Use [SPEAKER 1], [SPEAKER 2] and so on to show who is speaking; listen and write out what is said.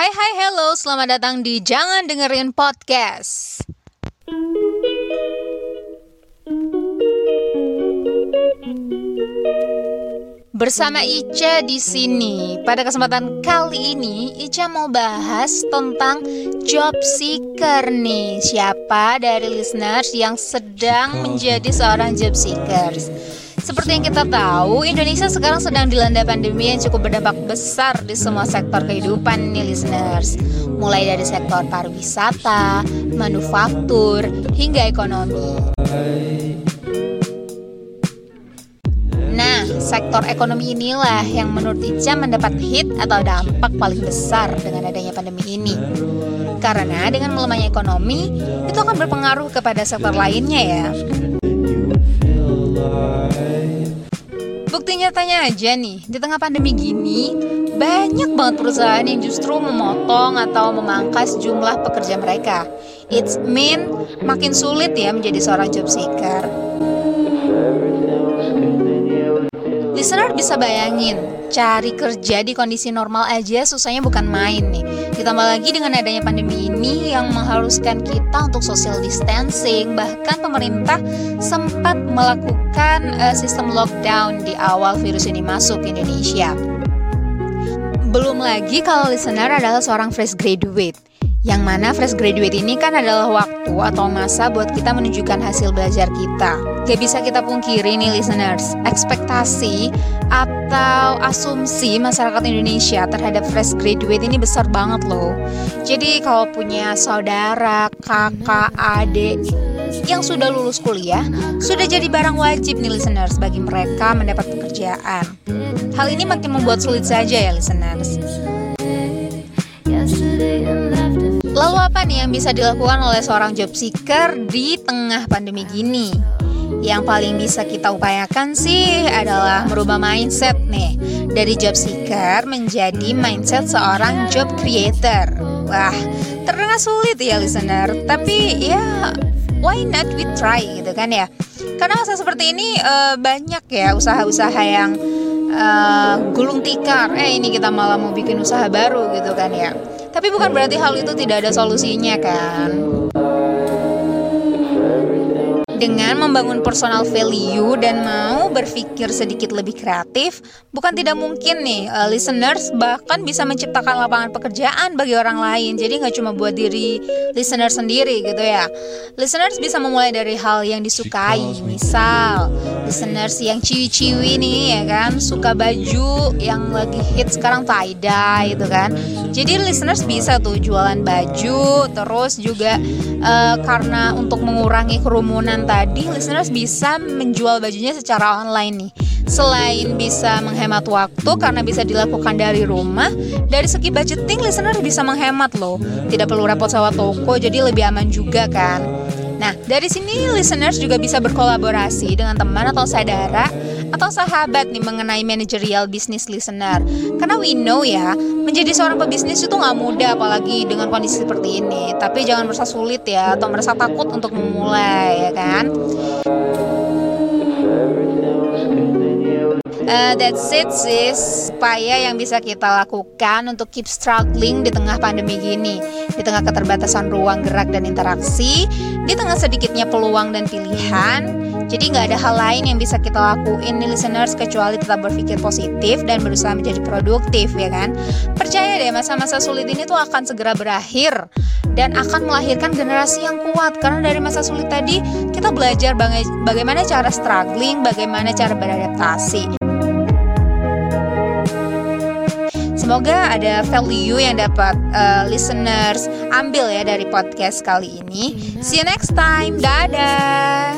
[SPEAKER 1] Hai hai hello, selamat datang di Jangan Dengerin Podcast. Bersama Ica di sini. Pada kesempatan kali ini, Ica mau bahas tentang job seeker nih. Siapa dari listeners yang sedang menjadi seorang job seekers? Seperti yang kita tahu, Indonesia sekarang sedang dilanda pandemi yang cukup berdampak besar di semua sektor kehidupan nih listeners. Mulai dari sektor pariwisata, manufaktur, hingga ekonomi. Nah, sektor ekonomi inilah yang menurut Ica mendapat hit atau dampak paling besar dengan adanya pandemi ini. Karena dengan melemahnya ekonomi, itu akan berpengaruh kepada sektor lainnya ya. Bukti nyatanya aja nih, di tengah pandemi gini, banyak banget perusahaan yang justru memotong atau memangkas jumlah pekerja mereka. It's mean makin sulit ya menjadi seorang job seeker. Listener bisa bayangin, cari kerja di kondisi normal aja susahnya bukan main nih. Ditambah lagi dengan adanya pandemi ini yang mengharuskan kita untuk social distancing, bahkan pemerintah sempat melakukan uh, sistem lockdown di awal virus ini masuk ke Indonesia. Belum lagi kalau listener adalah seorang fresh graduate yang mana fresh graduate ini kan adalah waktu atau masa buat kita menunjukkan hasil belajar kita. Gak bisa kita pungkiri nih listeners, ekspektasi atau asumsi masyarakat Indonesia terhadap fresh graduate ini besar banget loh. Jadi kalau punya saudara, kakak, adik yang sudah lulus kuliah, sudah jadi barang wajib nih listeners bagi mereka mendapat pekerjaan. Hal ini makin membuat sulit saja ya listeners. Apa nih yang bisa dilakukan oleh seorang job seeker di tengah pandemi gini? Yang paling bisa kita upayakan sih adalah merubah mindset nih. Dari job seeker menjadi mindset seorang job creator. Wah, terdengar sulit ya listener. Tapi ya, why not we try gitu kan ya? Karena masa seperti ini uh, banyak ya usaha-usaha yang uh, gulung tikar. Eh ini kita malah mau bikin usaha baru gitu kan ya tapi bukan berarti hal itu tidak ada solusinya kan? Dengan membangun personal value dan mau berpikir sedikit lebih kreatif, bukan tidak mungkin nih uh, listeners bahkan bisa menciptakan lapangan pekerjaan bagi orang lain. Jadi nggak cuma buat diri listener sendiri gitu ya. Listeners bisa memulai dari hal yang disukai, misal listeners yang ciwi-ciwi nih ya kan, suka baju yang lagi hit sekarang tie dye gitu kan. Jadi listeners bisa tuh jualan baju, terus juga uh, karena untuk mengurangi kerumunan tadi listeners bisa menjual bajunya secara online nih. Selain bisa menghemat waktu karena bisa dilakukan dari rumah, dari segi budgeting listeners bisa menghemat loh. Tidak perlu repot sewa toko, jadi lebih aman juga kan. Nah, dari sini listeners juga bisa berkolaborasi dengan teman atau saudara atau sahabat nih mengenai managerial business listener. Karena we know ya, menjadi seorang pebisnis itu nggak mudah apalagi dengan kondisi seperti ini. Tapi jangan merasa sulit ya atau merasa takut untuk memulai ya kan. Uh, that's it sis. Supaya yang bisa kita lakukan untuk keep struggling di tengah pandemi gini. Di tengah keterbatasan ruang gerak dan interaksi. Di tengah sedikitnya peluang dan pilihan. Jadi nggak ada hal lain yang bisa kita lakuin nih listeners Kecuali tetap berpikir positif dan berusaha menjadi produktif ya kan? Percaya deh masa-masa sulit ini tuh akan segera berakhir. Dan akan melahirkan generasi yang kuat. Karena dari masa sulit tadi kita belajar bagaimana cara struggling, bagaimana cara beradaptasi. Semoga ada value yang dapat uh, listeners ambil ya dari podcast kali ini. See you next time. Dadah.